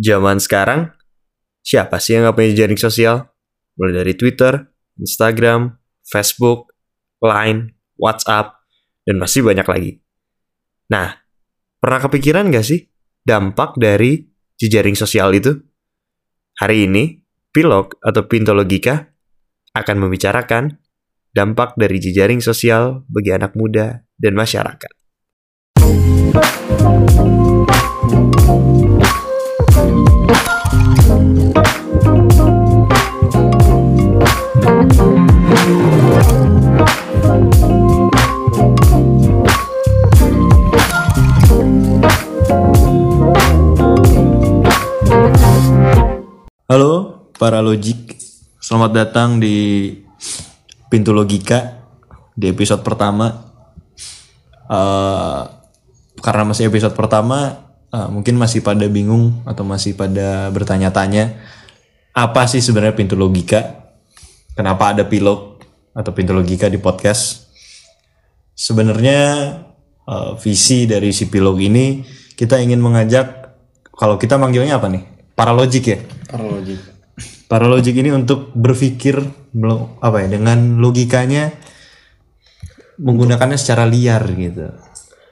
Zaman sekarang, siapa sih yang gak punya jejaring sosial? Mulai dari Twitter, Instagram, Facebook, Line, WhatsApp, dan masih banyak lagi. Nah, pernah kepikiran gak sih dampak dari jejaring sosial itu? Hari ini, Pilog atau Pinto Logika akan membicarakan dampak dari jejaring sosial bagi anak muda dan masyarakat. Para logik, selamat datang di Pintu Logika di episode pertama. Eh, karena masih episode pertama, eh, mungkin masih pada bingung atau masih pada bertanya-tanya apa sih sebenarnya Pintu Logika? Kenapa ada pilot atau Pintu Logika di podcast? Sebenarnya eh, visi dari si pilog ini kita ingin mengajak kalau kita manggilnya apa nih? Paralogik ya? Paralogik. Para logik ini untuk berpikir apa ya dengan logikanya menggunakannya secara liar gitu.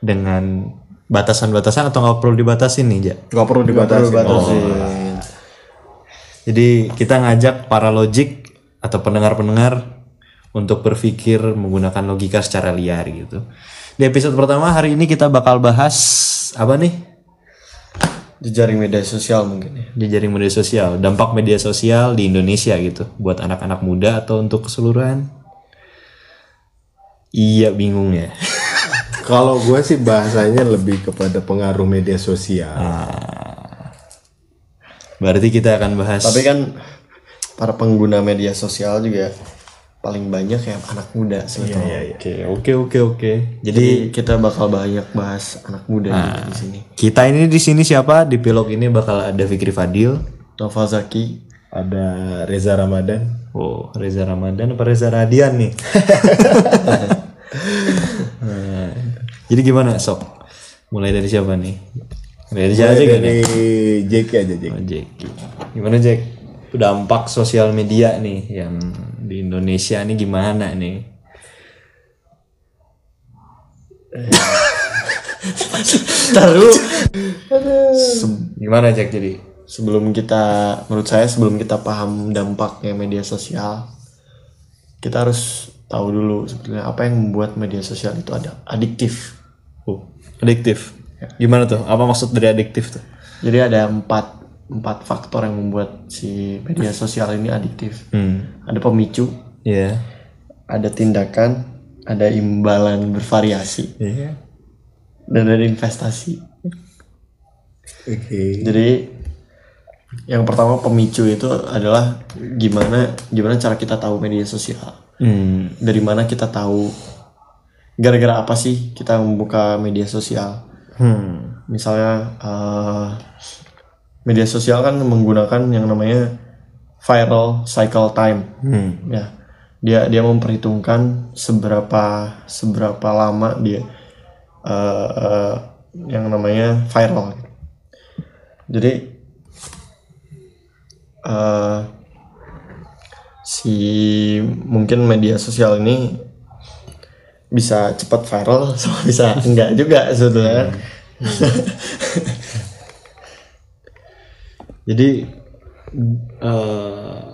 Dengan batasan-batasan atau nggak perlu dibatasin nih ja? Gak perlu dibatasi. jadi kita ngajak para logik atau pendengar-pendengar untuk berpikir menggunakan logika secara liar gitu. Di episode pertama hari ini kita bakal bahas apa nih Jejaring media sosial mungkin ya. di jaring media sosial, dampak media sosial di Indonesia gitu, buat anak-anak muda atau untuk keseluruhan? Iya bingung ya. Kalau gue sih bahasanya lebih kepada pengaruh media sosial. Berarti kita akan bahas. Tapi kan para pengguna media sosial juga paling banyak ya anak muda sebetulnya. Oke oke oke oke. Jadi Jadi kita bakal banyak bahas anak muda juga di sini. kita ini di sini siapa? Di pilog ini bakal ada Fikri Fadil. Nova Zaki, Ada Reza Ramadan. Oh Reza Ramadan apa Reza Radian nih? Nah, jadi gimana sob? Mulai dari siapa nih? Dari siapa aja kan? Dari JK aja JK. Oh, Jack. Gimana Jack? Dampak sosial media nih yang di Indonesia nih gimana nih? Taruh. Gimana Jack jadi? sebelum kita menurut saya sebelum kita paham dampaknya media sosial, kita harus tahu dulu sebetulnya apa yang membuat media sosial itu ada adiktif. Oh, adiktif. Gimana tuh? Apa maksud dari adiktif tuh? Jadi ada empat empat faktor yang membuat si media sosial ini adiktif. Hmm. Ada pemicu, Iya. ada tindakan, ada imbalan bervariasi, Iya. dan ada investasi. Oke. Jadi yang pertama pemicu itu adalah gimana gimana cara kita tahu media sosial. Hmm. Dari mana kita tahu gara-gara apa sih kita membuka media sosial? Hmm. Misalnya eh, media sosial kan menggunakan yang namanya viral cycle time. Hmm. Ya, dia dia memperhitungkan seberapa seberapa lama dia eh, eh, yang namanya viral. Jadi eh, si mungkin media sosial ini bisa cepat viral sama bisa enggak juga sebetulnya. Jadi eh,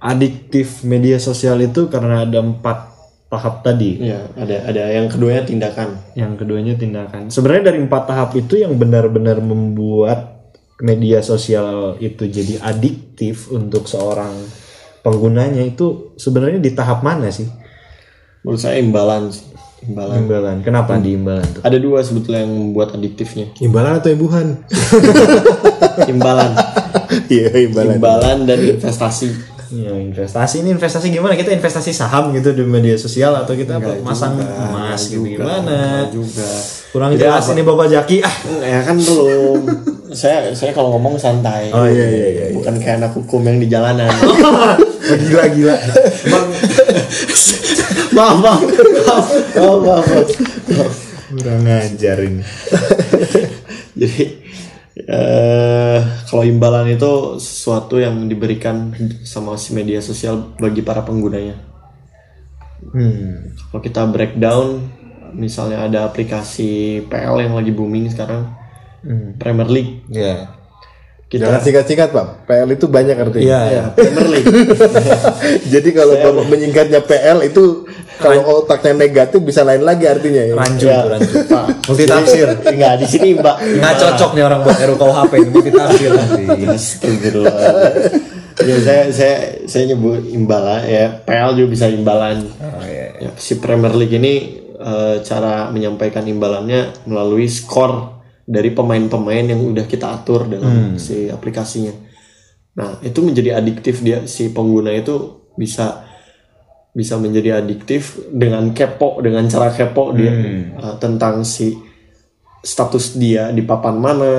adiktif media sosial itu karena ada empat tahap tadi. Iya, ada ada yang keduanya tindakan. Yang keduanya tindakan. Sebenarnya dari empat tahap itu yang benar-benar membuat media sosial itu jadi adiktif untuk seorang penggunanya itu sebenarnya di tahap mana sih? Menurut saya imbalan sih. Imbalan. Imbalan. Kenapa di imbalan tuh? Ada dua sebetulnya yang membuat adiktifnya. Imbalan atau imbuhan? Imbalan. Iya imbalan. imbalan dan investasi. Ya, investasi ini investasi gimana? Kita investasi saham gitu di media sosial atau kita apa, masang emas gitu gimana? juga. Kurang jelas ini Bapak Jaki ah. Ya kan belum. Saya saya kalau ngomong santai. Oh iya iya iya. Bukan kayak anak hukum yang di jalanan. gila gila. maaf, maaf. Maaf, maaf, maaf. Kurang ngajar ini. Jadi eh kalau imbalan itu sesuatu yang diberikan sama si media sosial bagi para penggunanya. Hmm. Kalau kita breakdown, misalnya ada aplikasi PL yang lagi booming sekarang, Premier League. Ya. Kita Jangan singkat-singkat pak. PL itu banyak artinya. Iya. ya, Premier League. Jadi kalau bapak menyingkatnya PL itu kalau otaknya negatif bisa lain lagi artinya ya. Rancu Ya. rancu. Pak, Multi tafsir. Enggak di sini Mbak. Nggak cocok nih orang buat RUKUHP ini multi tafsir nanti. Astagfirullah. ya saya saya saya nyebut imbalan ya PL juga bisa imbalan. Oh, iya. Ya, si Premier League ini eh, cara menyampaikan imbalannya melalui skor dari pemain-pemain yang udah kita atur dalam si aplikasinya. Nah, itu menjadi adiktif dia si pengguna itu bisa bisa menjadi adiktif dengan kepo dengan cara kepo dia eh, tentang si status dia di papan mana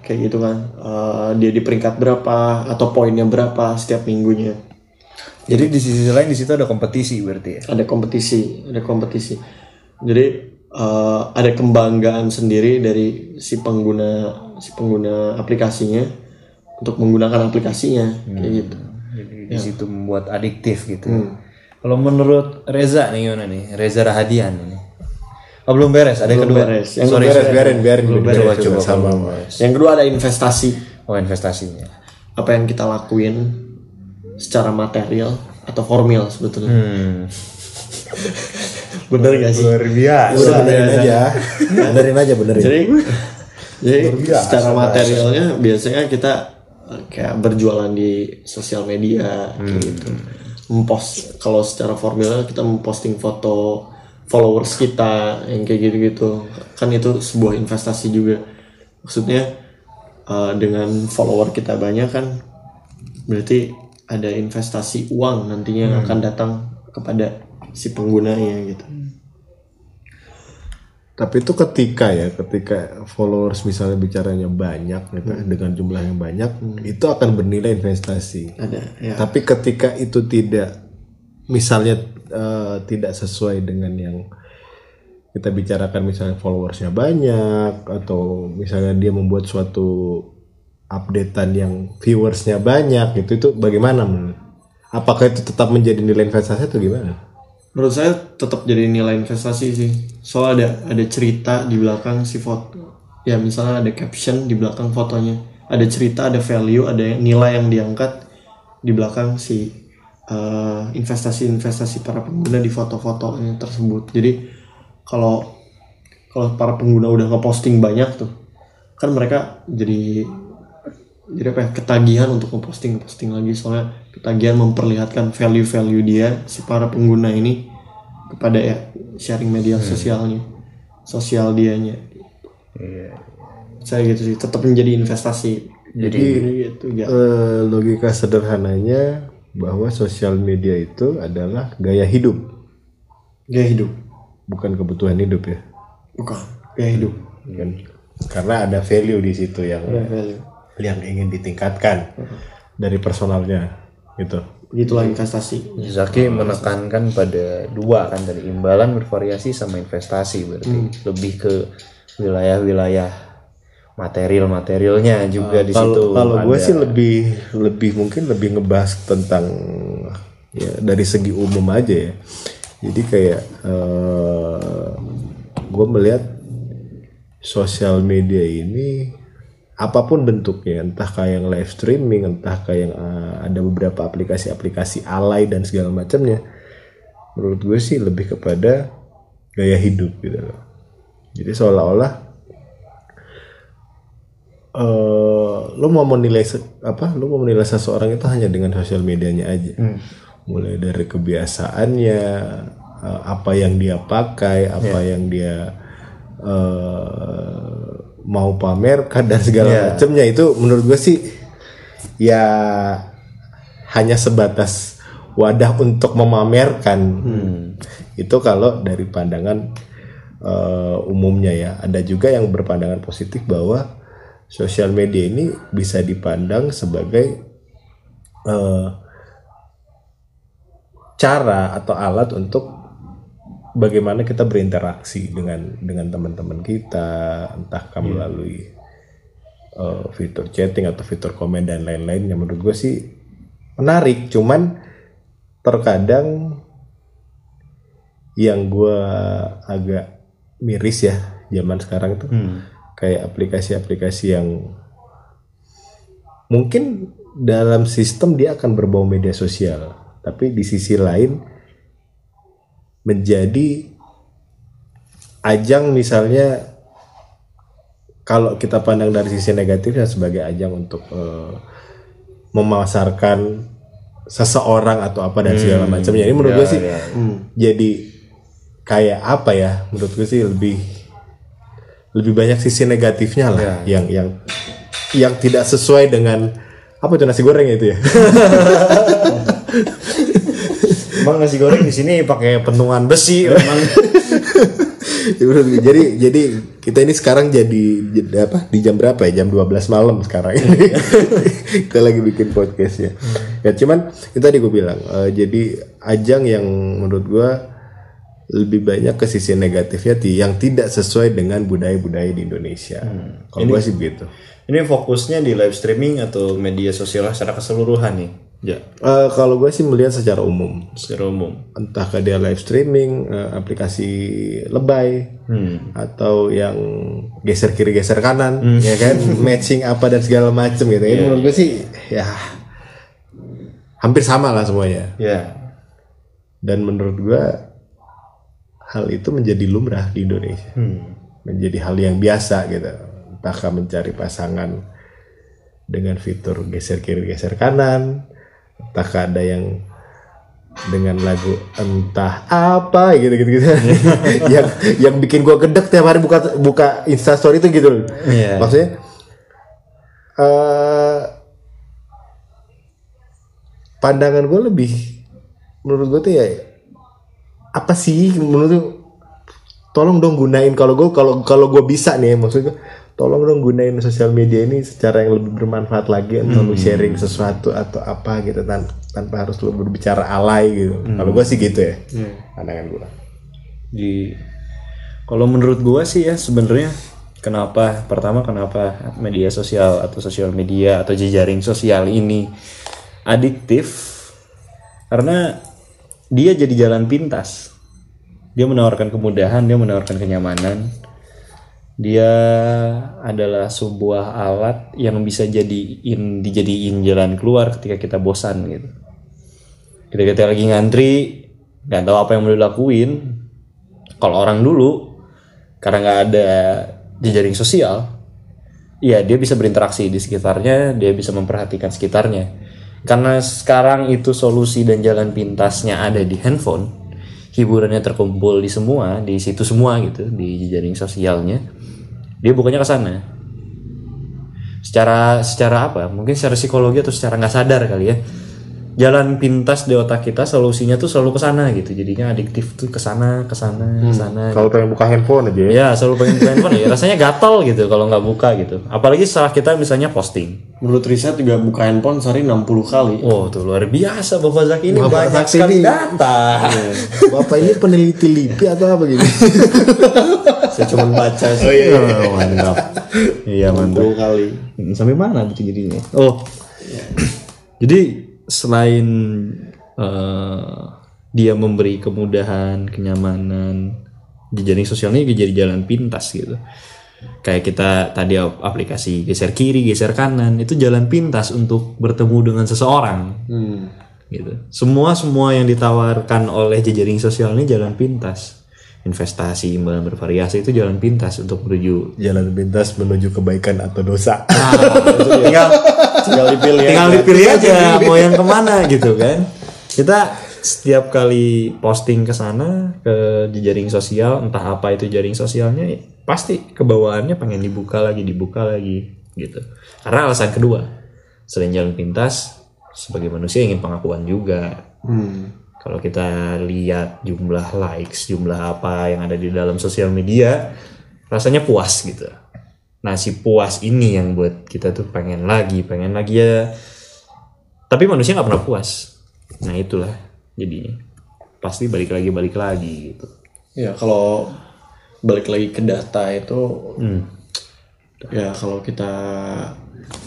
kayak gitu kan. Eh, dia di peringkat berapa atau poinnya berapa setiap minggunya. Jadi di sisi lain di situ ada kompetisi berarti ya. ada kompetisi ada kompetisi. Jadi eh, ada kebanggaan sendiri dari si pengguna si pengguna aplikasinya untuk menggunakan aplikasinya kayak gitu Jadi di situ membuat adiktif gitu. Kalau menurut Reza nih gimana nih? Reza Rahadian ini. Oh belum beres, ada yang Belum kedua. beres. Yang Sorry, Biarin, sorry. biarin, biarin. Belum biarin. beres, Coba, coba, sama. beres. yang kedua ada investasi Oh investasinya. apa yang kita lakuin secara material atau formil sebetulnya Hmm. bener gak sih? Luar biasa. Udah benerin aja. benerin aja, benerin. jadi jadi biasa. secara materialnya biasanya kita eh, kayak berjualan di sosial media kayak gitu. Mempost kalau secara formal kita memposting foto followers kita yang kayak gitu-gitu. Kan itu sebuah investasi juga. Maksudnya eh, dengan follower kita banyak kan berarti ada investasi uang nantinya yang akan datang kepada si penggunanya gitu Tapi itu ketika ya, ketika followers misalnya bicaranya banyak gitu, dengan jumlah yang banyak, itu akan bernilai investasi. ada ya Tapi ketika itu tidak, misalnya eh, tidak sesuai dengan yang kita bicarakan, misalnya followersnya banyak, atau misalnya dia membuat suatu updatean yang viewersnya banyak, gitu itu bagaimana menurut? Apakah itu tetap menjadi nilai investasi atau gimana? Menurut saya tetap jadi nilai investasi sih. Soal ada ada cerita di belakang si foto. Ya misalnya ada caption di belakang fotonya. Ada cerita, ada value, ada nilai yang diangkat di belakang si eh, investasi-investasi para pengguna di foto-fotonya tersebut. Jadi kalau kalau para pengguna udah ngeposting banyak tuh, kan mereka jadi jadi apa ya? Ketagihan untuk ngeposting ngeposting lagi. Soalnya ketagihan memperlihatkan value-value dia si para pengguna ini kepada ya sharing media sosialnya sosial dianya. Saya gitu sih tetap menjadi investasi. Jadi gitu ya. Eh, logika sederhananya bahwa sosial media itu adalah gaya hidup, gaya hidup. Bukan kebutuhan hidup ya. bukan gaya hidup. Kan? Karena ada value di situ yang Ada value yang ingin ditingkatkan dari personalnya gitu. begitulah investasi Zaki menekankan pada dua kan dari imbalan bervariasi sama investasi berarti lebih ke wilayah-wilayah material-materialnya juga di situ. Kalau gue sih lebih lebih mungkin lebih ngebahas tentang ya dari segi umum aja ya. Jadi kayak eh gue melihat sosial media ini apa pun bentuknya, entah kayak yang live streaming, entah kayak yang eh, ada beberapa aplikasi-aplikasi alay dan segala macamnya. Menurut gue sih lebih kepada gaya hidup gitu loh. Jadi seolah-olah eh lo mau menilai apa lo mau menilai seseorang itu hanya dengan sosial medianya aja mulai dari kebiasaannya eh, apa yang dia pakai apa yang dia eh, mau pamerkan dan segala macamnya itu menurut gue sih ya hanya sebatas wadah untuk memamerkan. Itu kalau dari pandangan eh, umumnya ya. Ada juga yang berpandangan positif bahwa sosial media ini bisa dipandang sebagai eh, cara atau alat untuk bagaimana kita berinteraksi dengan dengan teman-teman kita entah melalui eh, fitur chatting atau fitur komen dan lain-lain yang menurut gue sih menarik. Cuman terkadang yang gue agak miris ya zaman sekarang itu kayak aplikasi-aplikasi yang mungkin dalam sistem dia akan berbau media sosial tapi di sisi lain menjadi ajang misalnya kalau kita pandang dari sisi negatifnya sebagai ajang untuk eh, memasarkan seseorang atau apa dan segala macamnya. Ini menurut gue sih jadi kayak apa ya? Menurut gue sih lebih lebih banyak sisi negatifnya lah yang yang yang tidak sesuai dengan apa itu nasi goreng itu ya Emang nasi goreng di sini pakai pentungan besi memang. Ya jadi jadi kita ini sekarang jadi, jadi apa? Di jam berapa ya? Jam 12 malam sekarang ini. Kita lagi bikin podcast ya ya cuman itu tadi gue bilang eh, jadi ajang yang menurut gue lebih banyak ke sisi negatifnya ti- yang tidak sesuai dengan budaya-budaya di Indonesia. Kalau gue sih begitu. Ini fokusnya di live streaming atau media sosial secara keseluruhan nih. Ya, Eh, kalau gue sih melihat secara umum. Secara umum. entahkah dia live streaming eh, aplikasi lebay atau yang geser kiri geser kanan ya kan? Matching apa dan segala macam gitu. Ini menurut gue sih ya hampir sama lah semuanya. Ya. dan menurut gue hal itu menjadi lumrah di Indonesia. Menjadi hal yang biasa gitu. Entahkah mencari pasangan dengan fitur geser kiri geser kanan entahkah ada yang dengan lagu entah apa gitu gitu. Gitu yang yang bikin gua gedek tiap hari buka buka instastory itu gitu loh. Iya. maksudnya eh pandangan gue lebih menurut gue tuh ya apa sih menurut gue tolong dong gunain kalau gue kalau kalau gue bisa nih maksudnya tolong dong gunain sosial media ini secara yang lebih bermanfaat lagi entah lu sharing sesuatu atau apa gitu tan tanpa harus lu berbicara alay gitu. Kalau gue sih gitu ya pandangan gue Di kalau menurut gua sih ya sebenarnya kenapa pertama kenapa media sosial atau sosial media atau jejaring sosial ini adiktif? Karena dia jadi jalan pintas. Dia menawarkan kemudahan, dia menawarkan kenyamanan. Dia adalah sebuah alat yang bisa jadiin dijadiin jalan keluar ketika kita bosan gitu. Ketika kita lagi ngantri, nggak tahu apa yang mau dilakuin. Kalau orang dulu, karena nggak ada jejaring sosial, ya dia bisa berinteraksi di sekitarnya, dia bisa memperhatikan sekitarnya. Karena sekarang itu solusi dan jalan pintasnya ada di handphone, hiburannya terkumpul di semua, di situ semua gitu, di jejaring sosialnya. Dia bukannya ke sana. Secara secara apa? Mungkin secara psikologi atau secara nggak sadar kali ya. Jalan pintas di otak kita solusinya tuh selalu ke sana gitu. Jadinya adiktif tuh ke sana, ke sana, ke sana. kalau pengen buka handphone aja ya Ya selalu pengen buka handphone ya rasanya gatal gitu kalau nggak buka gitu. Apalagi setelah kita misalnya posting. Menurut riset juga buka handphone sehari 60 kali. Oh tuh luar biasa Bapak Zaki ini Bapak banyak Zaki sekali ini- data. bapak ini peneliti LIPI atau apa gitu Saya cuma baca sih. Oh, mantap. Iya mantap. 60 kali. Hmm, Sampai mana tuh jadinya? Oh. Jadi selain eh, dia memberi kemudahan, kenyamanan, jejaring sosialnya juga jadi jalan pintas gitu. Kayak kita tadi ap- aplikasi geser kiri, geser kanan, itu jalan pintas untuk bertemu dengan seseorang. Gitu. Semua semua yang ditawarkan oleh jejaring sosial ini jalan pintas. Investasi, imbalan bervariasi itu jalan pintas untuk menuju jalan pintas menuju kebaikan atau dosa. Tinggal Tinggal dipilih tinggal dipilih aja mau yang ke mana gitu kan. Kita setiap kali posting ke sana ke jejaring sosial entah apa itu jaring sosialnya pasti kebawaannya pengen dibuka lagi dibuka lagi gitu. Karena alasan kedua selain jalan pintas sebagai manusia ingin pengakuan juga kalau kita lihat jumlah likes jumlah apa yang ada di dalam sosial media rasanya puas gitu Nah si puas ini yang buat kita tuh pengen lagi, pengen lagi ya. Tapi manusia nggak pernah puas. Nah itulah jadinya. Pasti balik lagi, balik lagi gitu. Ya kalau balik lagi ke data itu ya kalau kita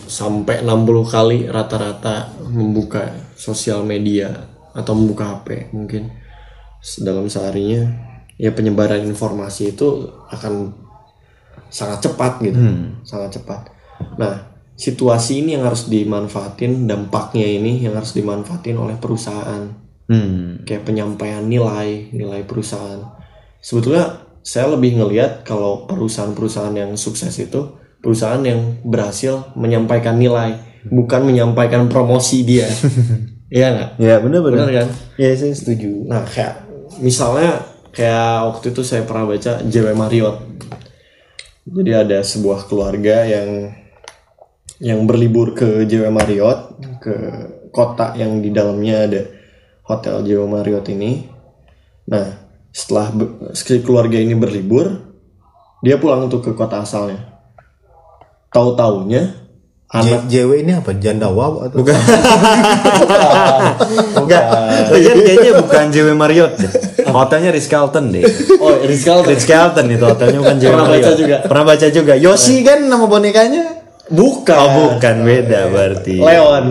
sampai 60 kali rata-rata membuka sosial media atau membuka HP mungkin. Dalam seharinya ya penyebaran informasi itu akan sangat cepat gitu. Sangat cepat. Nah situasi ini yang harus dimanfaatin dampaknya ini yang harus dimanfaatin oleh perusahaan. Hmm. kayak penyampaian nilai nilai perusahaan. Sebetulnya saya lebih ngelihat kalau perusahaan-perusahaan yang sukses itu perusahaan yang berhasil menyampaikan nilai bukan menyampaikan promosi dia iya nggak? Ya benar benar. benar kan? Ya saya setuju. nah kayak misalnya kayak waktu itu saya pernah baca JW Marriott. Jadi ada sebuah keluarga yang yang berlibur ke JW Marriott ke kota yang di dalamnya ada hotel JW Marriott ini. Nah setelah si keluarga ini berlibur dia pulang untuk ke kota asalnya. Tahu taunya anak J- JW ini apa? Janda wow atau? Bukan. Enggak. Kayaknya kayaknya bukan JW Marriott deh. Hotelnya Ritz Carlton deh. oh Ritz Carlton Ritz Carlton itu hotelnya bukan JW Pernah baca Marriott. juga. Pernah baca juga. Yosi kan nama bonekanya? bukan Oh bukan beda berarti. Leon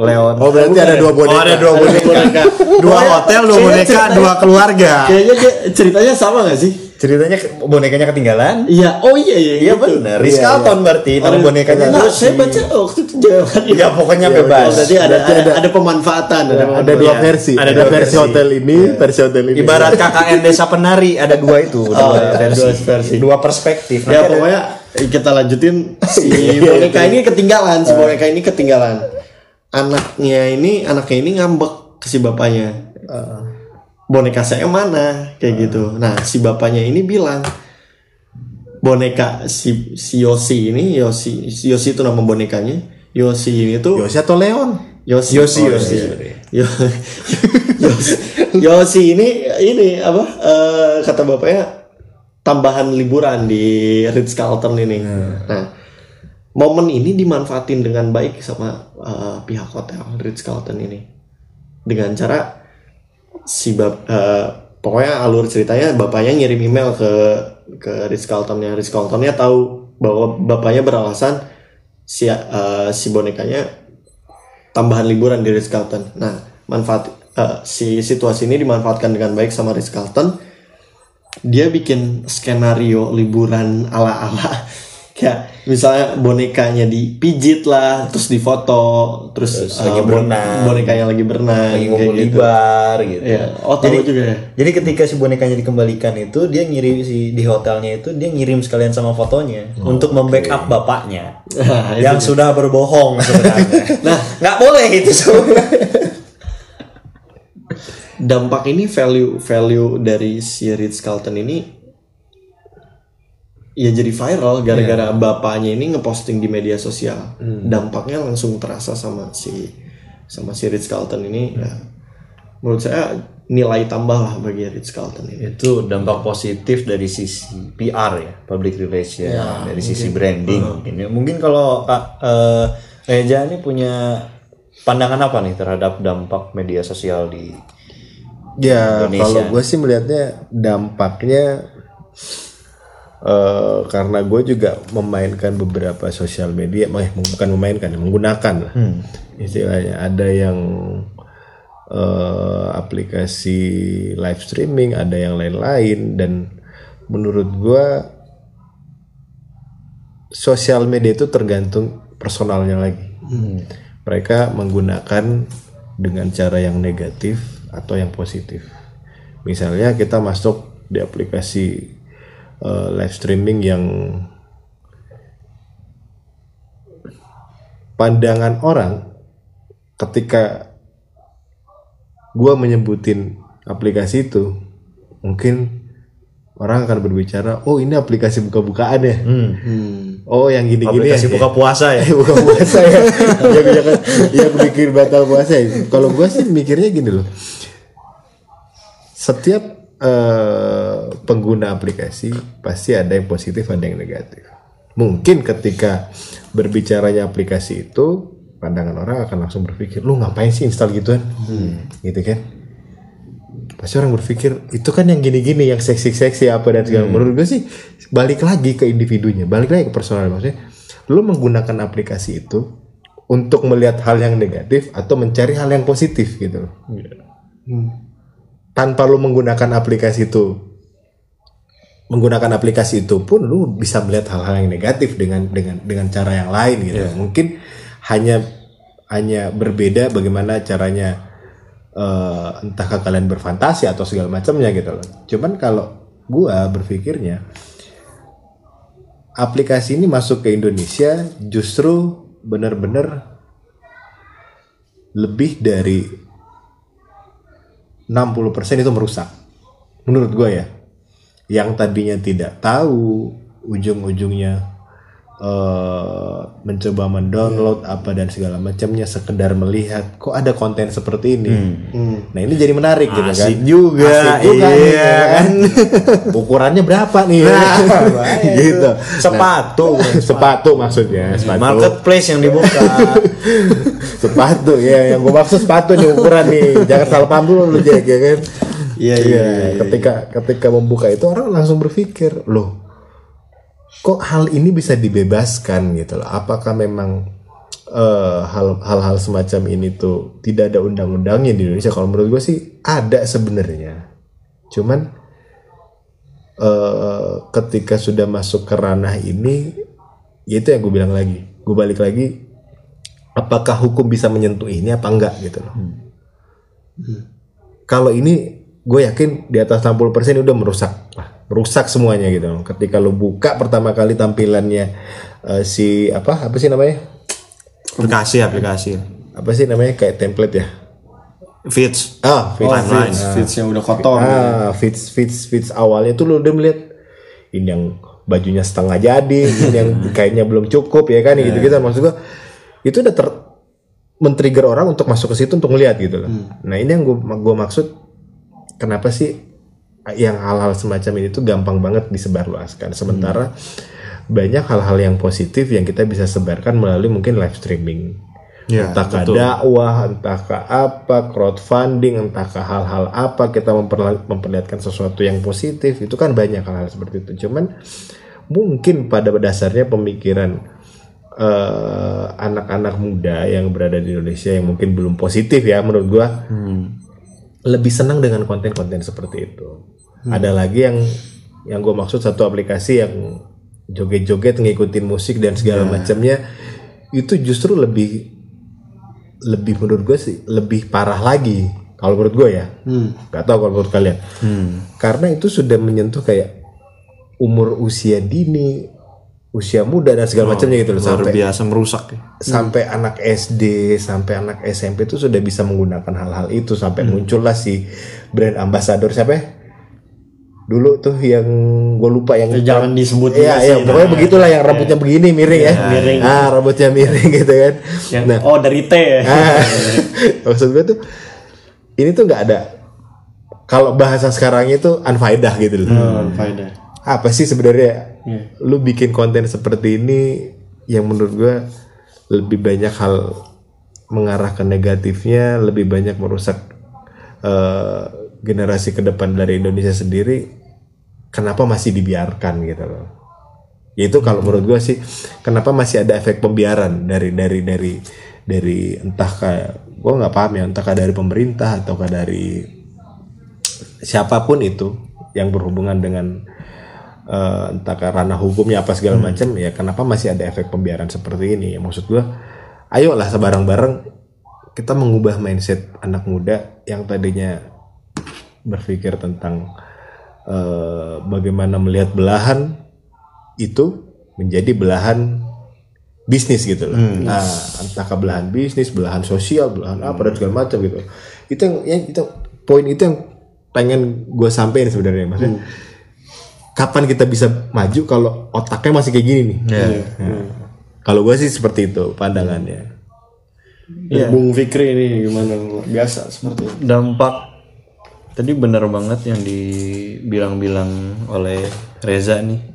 Leon. Oh berarti ada dua boneka. Oh, ada dua boneka. Dua hotel, dua boneka, dua keluarga. kayaknya ceritanya sama gak sih Ceritanya bonekanya ketinggalan. Iya, oh iya iya. Iya gitu. benar. Ritz Carlton berarti nama Oh, bonekanya Nah, saya baca waktu itu jawaban Ya pokoknya Ya, bebas. Oh, berarti ada, Berarti ada, ada- ada pemanfaatan, ada, Ada pemanfaatan. dua Iya, versi. ada Ada, dua versi versi. hotel ini, versi hotel ini. Ibarat KKN Desa Penari ada dua itu, dua Oh, ada versi. dua versi. Dua perspektif. Ya Nanti ada- pokoknya kita lanjutin si boneka ini ketinggalan, si boneka ini ketinggalan. Anaknya ini, anaknya ini ngambek ke si bapaknya. Boneka saya mana? Kayak gitu. Nah, si bapaknya ini bilang boneka si si Yosi ini, Yosi, si Yosi itu nama bonekanya. Yosi ini tuh Yosi atau Leon? Yosi Yosi, Oh, Yosi. iya. Yo- Yosi, Yosi ini ini apa eh, kata bapaknya tambahan liburan di Ritz Carlton ini. Nah, momen ini dimanfaatin dengan baik sama eh, pihak hotel Ritz Carlton ini dengan cara si bap eh, pokoknya alur ceritanya bapaknya ngirim email ke ke Ritz Carltonnya Ritz Carltonnya tahu bahwa bapaknya beralasan si eh, si bonekanya tambahan liburan di Ritz Carlton. Nah, manfaat eh, si situasi ini dimanfaatkan dengan baik sama Ritz Carlton. Dia bikin skenario liburan ala-ala kayak misalnya bonekanya dipijit lah, terus difoto, terus, Terus eh, lagi berenang. bonekanya lagi berenang, lagi kayak ngumpul di gitu. bar gitu. Iya, oh tahu jadi, juga ya. Jadi ketika si bonekanya dikembalikan itu dia ngirim si di hotelnya itu dia ngirim sekalian sama fotonya untuk membackup bapaknya Nah, itu yang sudah berbohong sebenarnya. nah, nggak boleh itu sebenarnya. dampak ini value value dari si Ritz Carlton ini ya jadi viral gara-gara bapaknya ini ngeposting di media sosial. Dampaknya langsung terasa sama si sama si Ritz Carlton ini. Ya menurut saya nilai tambah lah bagi Ritz Carlton ini. Itu dampak positif dari sisi PR ya, public relation, dari sisi branding. Mungkin, ya. mungkin kalau Kak eh, Reja ini punya pandangan apa nih terhadap dampak media sosial di Ya Indonesia. kalau gue sih melihatnya dampaknya eh karena gue juga memainkan beberapa sosial media, eh, bukan memainkan, menggunakan lah. Istilahnya ada yang eh, aplikasi live streaming, ada yang lain-lain dan menurut gue sosial media itu tergantung personalnya lagi. Mereka menggunakan dengan cara yang negatif atau yang positif. Misalnya kita masuk di aplikasi eh, live streaming yang pandangan orang ketika gua menyebutin aplikasi itu mungkin orang akan berbicara oh ini aplikasi buka-bukaan ya? Oh yang gini-gini aplikasi ya. buka puasa ya? buka puasa ya. Yang, yang, yang bikin batal puasa ya. Kalau gue sih mikirnya gini loh. Setiap eh, pengguna aplikasi pasti ada yang positif ada yang negatif. Mungkin ketika berbicaranya aplikasi itu pandangan orang akan langsung berpikir lu ngapain sih install gituan? Gitu kan? Pasti orang berpikir itu kan yang gini-gini yang seksi-seksi apa dan segala. Menurut gue sih balik lagi ke individunya balik lagi ke personal. Maksudnya lu menggunakan aplikasi itu untuk melihat hal yang negatif atau mencari hal yang positif gitu loh. Tanpa lu menggunakan aplikasi itu menggunakan aplikasi itu pun lu bisa melihat hal-hal yang negatif dengan dengan dengan cara yang lain gitu. Mungkin hanya hanya berbeda bagaimana caranya eh, entahkah kalian berfantasi atau segala macamnya gitu loh. Cuman kalau gua berpikirnya aplikasi ini masuk ke Indonesia justru benar-benar lebih dari 60% itu merusak. Menurut gue ya. Yang tadinya tidak tahu ujung-ujungnya eh, mencoba mendownload apa dan segala macamnya sekedar melihat kok ada konten seperti ini. Nah, ini jadi menarik gitu kan. Asik juga, Asik juga iya ya kan. Ukurannya berapa nih? gitu. Sepatu. sepatu maksudnya, sepatu. Marketplace yang dibuka. sepatu ya yang gue maksud sepatu nih ukuran nih jangan salah paham dulu lu Jack ya kan Iya, iya, iya, ketika ketika membuka itu orang langsung berpikir loh kok hal ini bisa dibebaskan gitu loh? Apakah memang eh, hal hal-hal semacam ini tuh tidak ada undang-undangnya di Indonesia? Kalau menurut gue sih ada sebenarnya. Cuman eh, ketika sudah masuk ke ranah ini ya itu yang gue bilang lagi. Gue balik lagi apakah hukum bisa menyentuh ini apa enggak gitu loh. Kalau ini gue yakin di atas 60% udah merusak. Wah, merusak semuanya gitu loh. Ketika lo buka pertama kali tampilannya eh, si apa apa sih namanya? aplikasi, aplikasi. Apa sih namanya kayak template ya? Fits. Ah, feeds. Oh, Timeline. feeds, feedsnya udah kotor. Ah, feeds feeds feeds awalnya tuh lo udah melihat ini yang bajunya setengah jadi, ini yang kainnya belum cukup ya kan gitu-gitu maksud gua itu udah ter men-trigger orang untuk masuk ke situ untuk melihat gitu loh. Nah, ini yang gua gua maksud kenapa sih yang hal-hal semacam ini tuh gampang banget disebarluaskan sementara banyak hal-hal yang positif yang kita bisa sebarkan melalui mungkin live streaming Ya, entahkah betul. dakwah, entahkah apa, crowdfunding, entahkah hal-hal apa kita memperlihatkan sesuatu yang positif itu kan banyak hal-hal seperti itu. Cuman mungkin pada dasarnya pemikiran eh, anak-anak muda yang berada di Indonesia yang mungkin belum positif ya menurut gua lebih senang dengan konten-konten seperti itu. Ada lagi yang yang gue maksud satu aplikasi yang joget-joget ngikutin musik dan segala macamnya itu justru lebih lebih menurut gue sih lebih parah lagi kalau menurut gue ya. Nggak tahu kalau menurut kalian. Karena itu sudah menyentuh kayak umur usia dini usia muda dan segala macamnya gitu loh sampai biasa merusak ya. sampai anak SD sampai anak SMP itu sudah bisa menggunakan hal-hal itu sampai muncullah si brand ambassador siapa ya? Dulu tuh yang gue lupa yang Ya, jangan disebut Iya, iya, sih, pokoknya nah. begitulah yang rambutnya begini miring ya. miring. Ah, rambutnya miring gitu kan. Yang, Nah, oh dari T ya. ah, maksud gue tuh ini tuh nggak ada kalau bahasa sekarang itu unfaedah gitu loh. Oh, faedah. Apa sih sebenarnya Iya. lu bikin konten seperti ini yang menurut gue lebih banyak hal mengarah ke negatifnya, lebih banyak merusak eh, generasi ke depan dari Indonesia sendiri. Kenapa masih dibiarkan gitu loh? Ya itu kalau menurut gue sih, kenapa masih ada efek pembiaran dari dari dari dari entah kayak gue nggak paham ya, entahkah dari pemerintah ataukah dari siapa pun itu yang berhubungan dengan eh, entah ke ranah hukumnya apa segala macam ya kenapa masih ada efek pembiaran seperti ini ya maksud gua ayolah sebarang-bareng kita mengubah mindset anak muda yang tadinya berpikir tentang eh, bagaimana melihat belahan itu menjadi belahan bisnis gitu loh. Nah, entah ke belahan bisnis, belahan sosial, belahan apa dan segala macam gitu. Itu yang, yang itu poin itu yang pengen gue sampein sebenarnya maksudnya. Kapan kita bisa maju kalau otaknya masih kayak gini nih? Nah, Kalau gue sih seperti itu pandangannya. Ya, Bung Fikri ini gimana luar biasa seperti itu. dampak tadi benar banget yang dibilang-bilang oleh Reza nih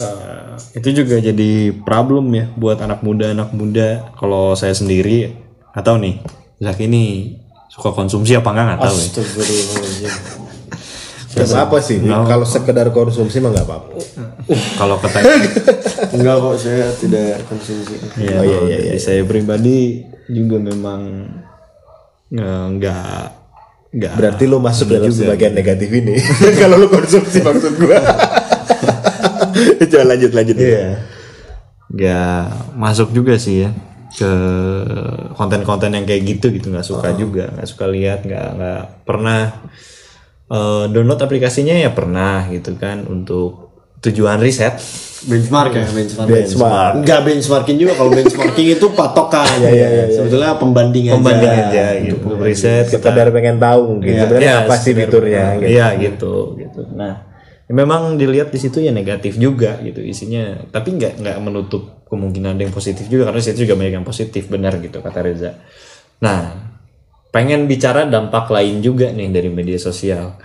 Eh, itu juga jadi problem ya buat anak muda anak muda kalau saya sendiri atau nih Zak ini suka konsumsi apa enggak nggak tahu ya. Gak apa sih, kalau sekedar konsumsi mah nggak apa-apa. kalau kata Enggak kok saya tidak konsumsi. ya, Oh, iya, kalau iya, dari saya pribadi juga memang eh, nggak nggak Berarti lu masuk dalam sebagian negatif ini. kalau lu konsumsi maksud gua. Coba lanjut lanjut. Iya. nggak masuk juga sih ya ke konten-konten yang kayak gitu gitu nggak suka juga nggak suka lihat nggak nggak pernah eh, download aplikasinya ya pernah gitu kan untuk tujuan riset Benchmark ya, benchmark. Benchmark. Enggak benchmarking juga kalau benchmarking itu patokan. Sebetulnya pembanding aja. pembanding aja gitu untuk riset kita Sekedar pengen tahu mungkin sebenarnya Iya, apa sih fiturnya gitu. Iya gitu gitu. Nah, ya memang dilihat di situ ya negatif juga gitu isinya, tapi nggak nggak menutup kemungkinan ada yang positif juga karena situ juga banyak yang positif benar gitu kata Reza. Nah, pengen bicara dampak lain juga nih dari media sosial.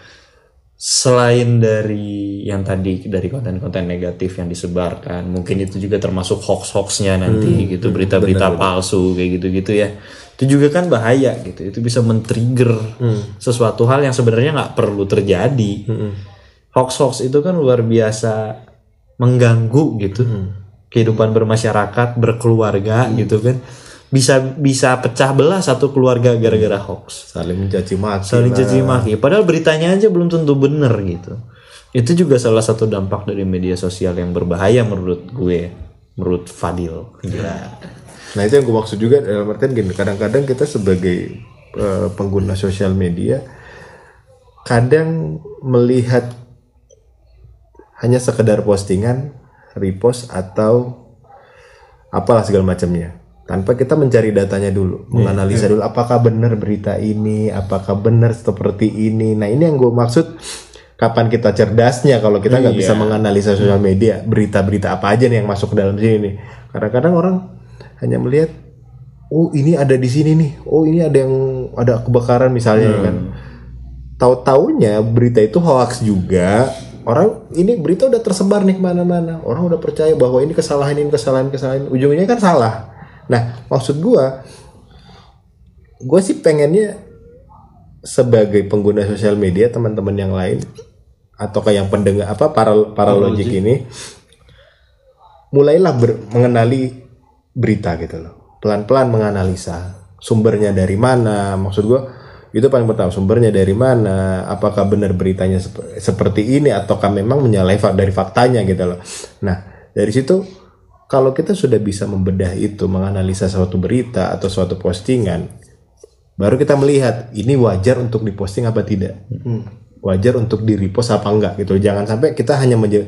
Selain dari yang tadi dari konten-konten negatif yang disebarkan, mungkin itu juga termasuk hoax-hoaxnya nanti gitu, berita-berita palsu kayak gitu-gitu ya. Itu juga kan bahaya gitu. Itu bisa men-trigger sesuatu hal yang sebenarnya nggak perlu terjadi. Hoax-hoax itu kan luar biasa mengganggu gitu. Kehidupan bermasyarakat, berkeluarga gitu kan. Bisa bisa pecah belah satu keluarga gara-gara hoax. Saling mencaci maki. saling caci maki. Padahal beritanya aja belum tentu bener gitu. Itu juga salah satu dampak dari media sosial yang berbahaya menurut gue menurut Fadil. Gila. Nah itu yang gue maksud juga dalam artian gini, kadang-kadang kita sebagai eh, pengguna sosial media kadang melihat hanya sekedar postingan, repost atau apalah segala macamnya tanpa kita mencari datanya dulu, menganalisa dulu apakah benar berita ini, apakah benar seperti ini. Nah ini yang gue maksud kapan kita cerdasnya kalau kita nggak bisa menganalisa sosial media berita-berita apa aja nih yang masuk ke dalam sini nih. Kadang-kadang orang hanya melihat oh ini ada di sini nih, oh ini ada yang ada kebakaran misalnya kan. Tahu-taunya berita itu hoax juga. Orang ini berita udah tersebar nih ke mana-mana. Orang udah percaya bahwa ini kesalahan ini kesalahan kesalahan. Ujungnya kan salah. Nah maksud gua, gue sih pengennya sebagai pengguna sosial media teman-teman yang lain atau kayak yang pendengar apa para para logik ini mulailah ber- mengenali berita gitu loh. Pelan-pelan menganalisa sumbernya dari mana. Maksud gua itu paling pertama sumbernya dari mana apakah benar beritanya sep- seperti ini ataukah memang menyalahi dari faktanya gitu loh. Nah dari situ kalau kita sudah bisa membedah itu menganalisa suatu berita atau suatu postingan baru kita melihat ini wajar untuk diposting apa tidak? Wajar untuk di repost apa enggak gitu. Jangan sampai kita hanya menja-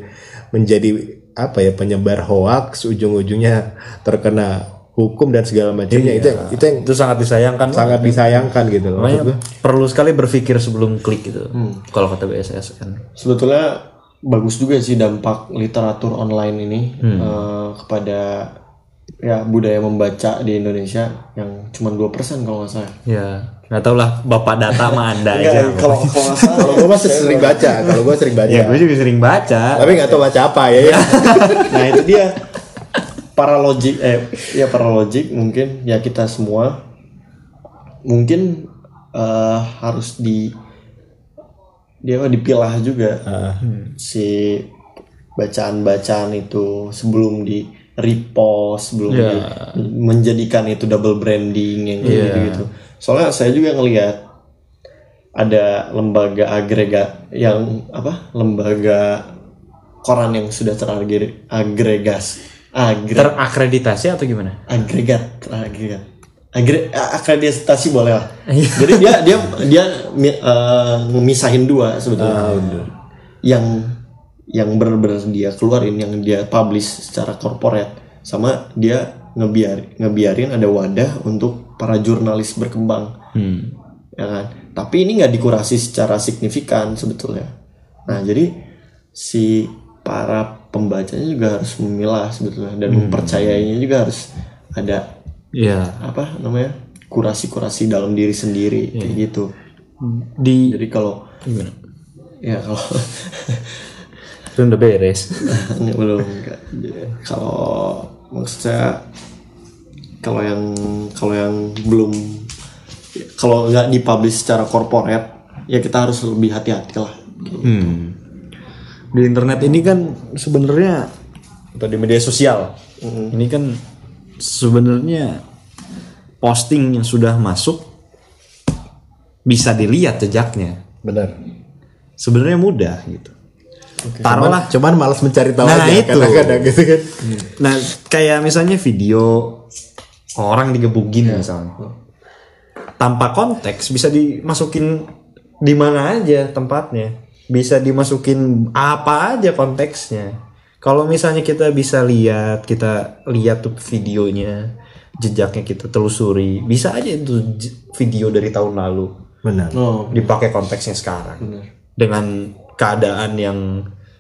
menjadi apa ya penyebar hoax ujung-ujungnya terkena hukum dan segala macamnya. Itu yang- itu yang itu sangat disayangkan sangat disayangkan gitu loh perlu sekali berpikir sebelum klik gitu. Kalau kata BSS kan. Sebetulnya bagus juga sih dampak literatur online ini eh, kepada ya budaya membaca di Indonesia yang cuma 2% kalau nggak salah. ya nggak tau lah bapak data sama anda aja. kalau kalau nggak salah kalau gue masih sering baca kalau gue sering baca. Ya gue juga sering baca. Tapi nggak tahu baca apa ya, ya. nah itu dia. Para logik eh ya para logik mungkin ya kita semua. Mungkin eh, harus di dia apa, dipilah juga. Si bacaan-bacaan itu sebelum di repost sebelum di- menjadikan itu double branding yang kayak gitu-gitu. Soalnya saya juga ngelihat ada lembaga agregat yang apa lembaga koran yang sudah teragregas agre, terakreditasi atau gimana? Agregat agregat Agre, akreditasi boleh lah. Jadi dia dia dia mi- eh, ngemisahin dua sebetulnya. Yang yang benar-benar dia keluarin yang dia publish secara corporate. Sama dia ngebiar ngebiarin ada wadah untuk para jurnalis berkembang. Ya kan? Tapi ini nggak dikurasi secara signifikan sebetulnya. Nah jadi si para pembacanya juga harus memilah sebetulnya. Dan mempercayainya juga harus ada ya apa namanya? Kurasi-kurasi dalam diri sendiri kayak gitu. Di jadi kalau gimana ya kalau itu udah beres. Belum kalau maksud saya kalau yang kalau yang belum kalau nggak dipublish secara corporate ya kita harus lebih hati-hati lah. Hmm. Di internet ini kan sebenarnya atau di media sosial ini kan sebenarnya posting yang sudah masuk bisa dilihat jejaknya. benar Sebenarnya mudah gitu. Taruhlah cuman malas mencari tahu Nah, aja itu. kadang-kadang gitu kan Nah, kayak misalnya video orang digebukin misalnya. Tanpa konteks bisa dimasukin di mana aja tempatnya. Bisa dimasukin apa aja konteksnya. Kalau misalnya kita bisa lihat, kita lihat tuh videonya, jejaknya kita telusuri, bisa aja itu video dari tahun lalu. Benar. Oh. Dipakai konteksnya sekarang. Dengan keadaan yang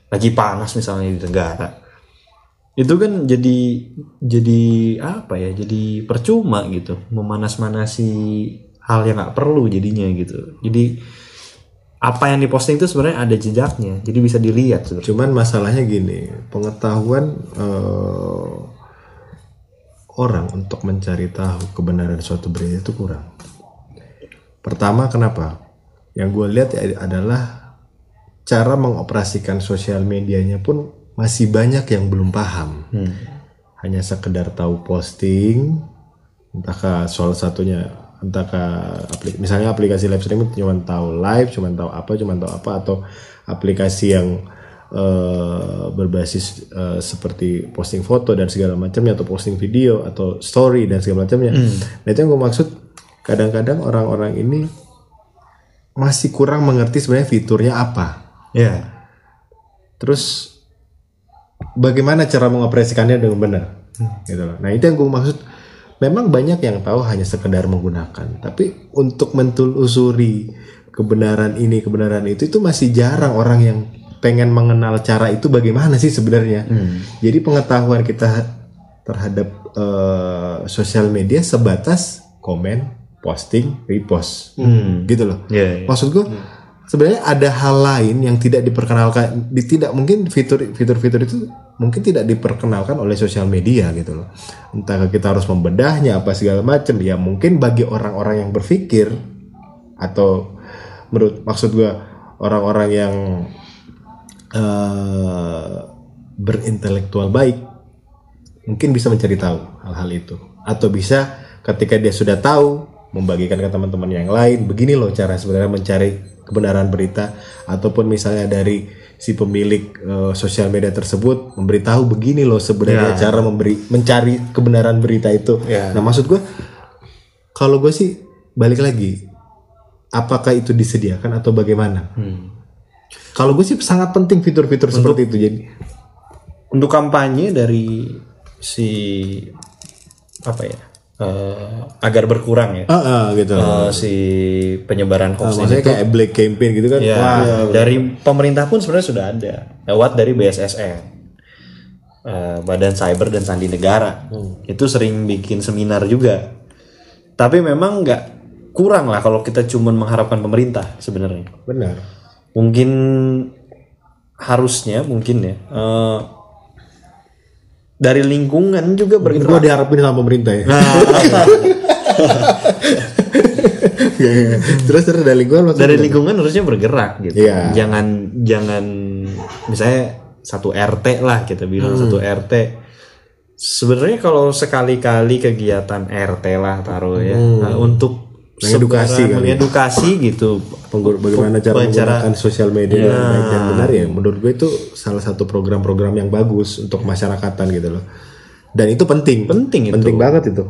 lagi panas misalnya di negara. Itu kan jadi jadi apa ya jadi percuma gitu. Memanas-manasi hal yang nggak perlu jadinya gitu. Jadi apa yang diposting itu sebenarnya ada jejaknya jadi bisa dilihat sebenarnya cuman masalahnya gini pengetahuan eh, orang untuk mencari tahu kebenaran suatu berita itu kurang. Pertama kenapa? Yang gue lihat ya adalah cara mengoperasikan sosial medianya pun masih banyak yang belum paham. Hanya sekedar tahu posting entahkah salah satunya entahkah aplik misalnya aplikasi live streaming cuma tahu live cuma tahu apa cuma tahu apa atau aplikasi yang eh, berbasis eh, seperti posting foto dan segala macamnya atau posting video atau story dan segala macamnya. Nah itu yang gue maksud kadang-kadang orang-orang ini masih kurang mengerti sebenarnya fiturnya apa. Ya. Terus bagaimana cara mengoperasikannya dengan benar? Gitu loh. Nah itu yang gue maksud memang banyak yang tahu hanya sekedar menggunakan tapi untuk mentelusuri kebenaran ini kebenaran itu itu masih jarang orang yang pengen mengenal cara itu bagaimana sih sebenarnya. Jadi pengetahuan kita terhadap eh, sosial media sebatas komen posting repost. Gitu loh. Ya, ya. maksud gue sebenarnya ada hal lain yang tidak diperkenalkan di tidak mungkin fitur fitur-fitur itu mungkin tidak diperkenalkan oleh sosial media gitu loh. Entah kita harus membedahnya apa segala macam ya mungkin bagi orang-orang yang berpikir atau menurut maksud gue orang-orang yang eh, berintelektual baik mungkin bisa mencari tahu hal-hal itu. Atau bisa ketika dia sudah tahu membagikan ke teman-teman yang lain. Begini loh cara sebenarnya mencari kebenaran berita. Ataupun misalnya dari si pemilik eh, sosial media tersebut memberitahu begini loh sebenarnya cara memberi mencari kebenaran berita itu. Ya. nah maksud gue kalau gue sih balik lagi apakah itu disediakan atau bagaimana? Kalau gue sih sangat penting fitur-fitur seperti itu. Jadi untuk kampanye dari si apa ya eh, agar berkurang ya. Ah ah, gitu. Eh, si penyebaran hoax ini maksudnya kayak black campaign gitu kan? Ya, Wah, dari pemerintah pun sebenarnya sudah ada. Lewat dari BSSN, eh, Badan Cyber dan Sandi Negara. Itu sering bikin seminar juga. Tapi memang nggak kurang lah kalau kita cuma mengharapkan pemerintah sebenarnya. benar. Mungkin harusnya mungkin ya eh, dari lingkungan juga bergerak. gue diharapin sama pemerintah ya Gak, gak. terus terus dari lingkungan maksudnya dari lingkungan harusnya bergerak gitu. Iya. Jangan jangan misalnya satu RT lah kita bilang Hmm. satu RT. Sebenarnya kalau sekali-kali kegiatan RT lah taruh ya nah, untuk Hmm. Mengedukasi ya. mengedukasi gitu. Penggu- bagaimana cara menggunakan sosial media dengan baik dan benar ya menurut gue itu salah satu program-program yang bagus untuk masyarakatan gitu loh dan itu penting Penting itu. penting banget itu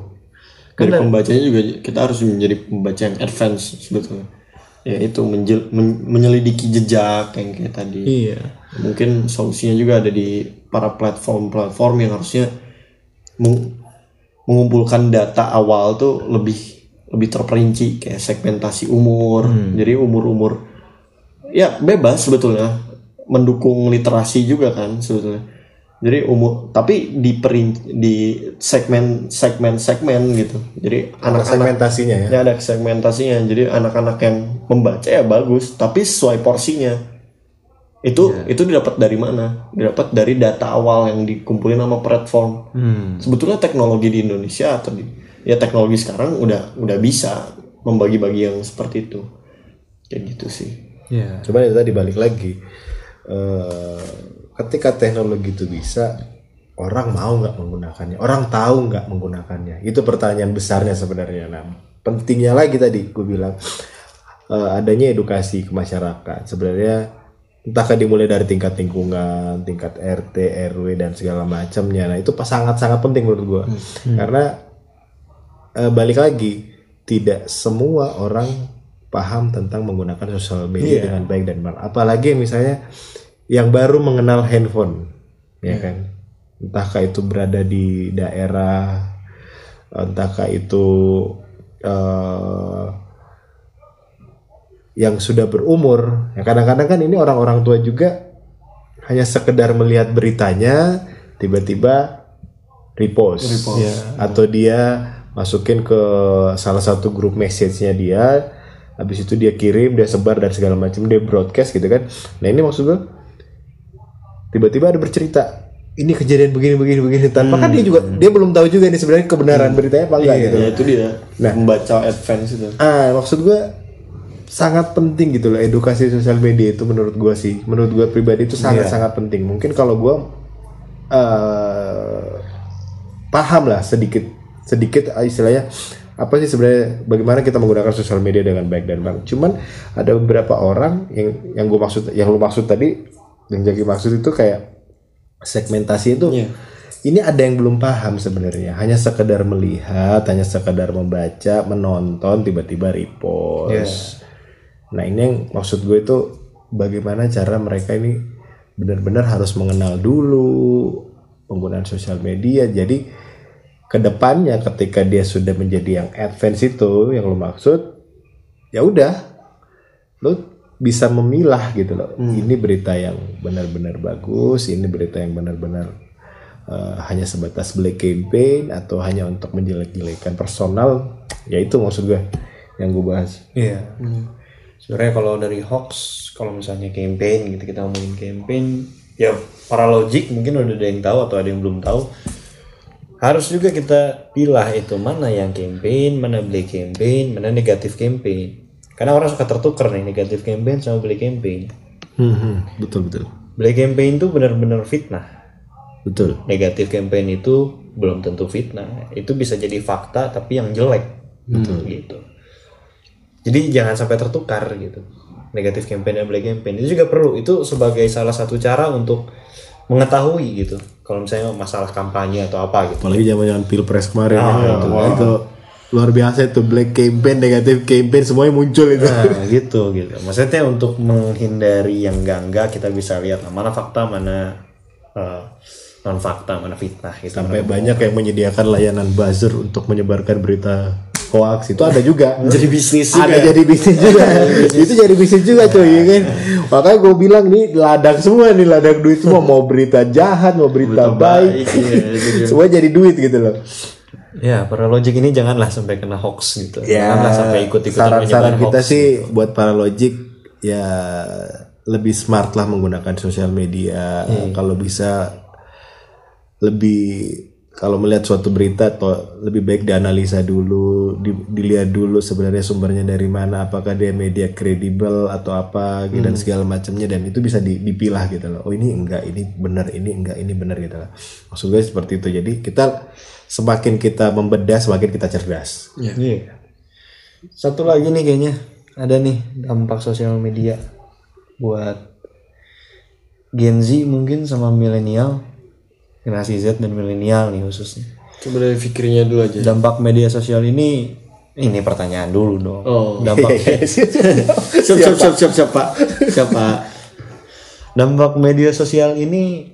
dari pembacanya juga kita harus menjadi pembaca yang advance sebetulnya ya itu menjel- men- menyelidiki jejak yang kayak tadi Iya. mungkin solusinya juga ada di para platform-platform yang harusnya meng- mengumpulkan data awal tuh lebih lebih terperinci kayak segmentasi umur jadi umur-umur ya bebas sebetulnya mendukung literasi juga kan sebetulnya jadi umur tapi di di segmen segmen segmen gitu jadi anak-anak segmentasinya ya Ya ada segmentasinya. Jadi anak-anak yang membaca ya bagus, tapi sesuai porsinya. Itu itu didapat dari mana? Didapat dari data awal yang dikumpulin sama platform. Sebetulnya teknologi di Indonesia atau di ya teknologi sekarang udah udah bisa membagi-bagi yang seperti itu kayak gitu sih ya Coba itu tadi balik lagi. Eh, ketika teknologi itu bisa, orang mau nggak menggunakannya? Orang tahu nggak menggunakannya? Itu pertanyaan besarnya sebenarnya. Nah, pentingnya lagi tadi gue bilang eh, adanya edukasi ke masyarakat. Sebenarnya entahkah dimulai dari tingkat lingkungan, tingkat RT, RW dan segala macamnya. Nah itu pas sangat-sangat penting menurut gue, karena eh, balik lagi tidak semua orang paham tentang menggunakan sosial media dengan baik dan benar. Apalagi misalnya yang baru mengenal handphone, ya kan? Entahkah itu berada di daerah, entahkah itu eh, yang sudah berumur. Ya kadang-kadang kan ini orang-orang tua juga hanya sekedar melihat beritanya, tiba-tiba repost, Ya. atau dia masukin ke salah satu grup message-nya dia, habis itu dia kirim, dia sebar dan segala macam, dia broadcast gitu kan. Nah ini maksud gue, tiba-tiba ada bercerita, ini kejadian begini begini begini, tanpa kan dia juga dia belum tahu juga ini sebenarnya kebenaran beritanya apa enggak gitu. ya itu dia membaca advance itu. Ah, maksud gue sangat penting gitu loh edukasi sosial media itu menurut gue sih, menurut gue pribadi itu sangat sangat penting. Mungkin kalau gue eh paham lah sedikit sedikit ah, istilahnya apa sih sebenarnya bagaimana kita menggunakan sosial media dengan baik dan benar. Cuman ada beberapa orang yang yang gue maksud yang lu maksud tadi yang jadi maksud itu kayak segmentasi itu Iya. ini ada yang belum paham sebenarnya hanya sekedar melihat hanya sekedar membaca menonton tiba-tiba repost nah ini yang maksud gue itu bagaimana cara mereka ini benar-benar harus mengenal dulu penggunaan sosial media jadi ke depannya ketika dia sudah menjadi yang advance itu yang lo maksud ya udah lo bisa memilah gitu loh ini berita yang benar-benar bagus ini berita yang benar-benar eh, hanya sebatas black campaign atau hanya untuk menjelek-jelekan personal ya itu maksud gue yang gue bahas Iya. Sebenarnya kalau dari hoax, kalau misalnya campaign gitu kita ngomongin campaign, ya para logik mungkin udah ada yang tahu atau ada yang belum tahu. Harus juga kita pilah itu mana yang campaign, mana beli campaign, mana negatif campaign. Karena orang suka tertukar nih negatif campaign sama beli campaign. betul betul Beli campaign itu benar-benar fitnah. betul Negatif campaign itu belum tentu fitnah. Itu bisa jadi fakta tapi yang jelek. Gitu. Jadi jangan sampai tertukar gitu. Negatif campaign dan black campaign itu juga perlu. Itu sebagai salah satu cara untuk mengetahui gitu. Kalau misalnya masalah kampanye atau apa gitu. apalagi zaman-zaman pilpres kemarin ya, itu, itu luar biasa itu black campaign negatif campaign semuanya muncul itu Nah, gitu gitu. Maksudnya untuk menghindari yang enggak-enggak kita bisa lihat mana fakta, mana non fakta, mana fitnah gitu. sampai banyak yang menyediakan layanan buzzer untuk menyebarkan berita hoax itu ada juga. Jadi bisnis ada juga jadi bisnis juga. Itu jadi bisnis juga cuy ya kan? Makanya gue bilang nih ladang semua nih ladang duit semua. Mau berita jahat mau berita baik iya, semua jadi duit gitu loh. Ya, para logik ini janganlah sampai kena hoax gitu. ya janganlah sampai ikut-ikutan saran-saran kita hoax. sih buat para logik ya lebih smart lah menggunakan sosial media. Kalau bisa lebih kalau melihat suatu berita atau lebih baik dianalisa dulu di- dilihat dulu sebenarnya sumbernya dari mana apakah dia media kredibel atau apa gitu, dan segala macamnya dan itu bisa di- dipilah gitu loh. Oh ini enggak ini benar ini enggak ini benar gitu loh. Maksud gue seperti itu. Jadi kita semakin kita membedah semakin kita cerdas. Iya. Satu lagi nih kayaknya. Ada nih dampak sosial media buat Gen Z mungkin sama milenial, generasi Z dan milenial nih khususnya. coba dari fikirnya dulu aja Dampak media sosial ini ini pertanyaan dulu dong. Oh. Dampak siap siap siap siap siap pak siap pak dampak media sosial ini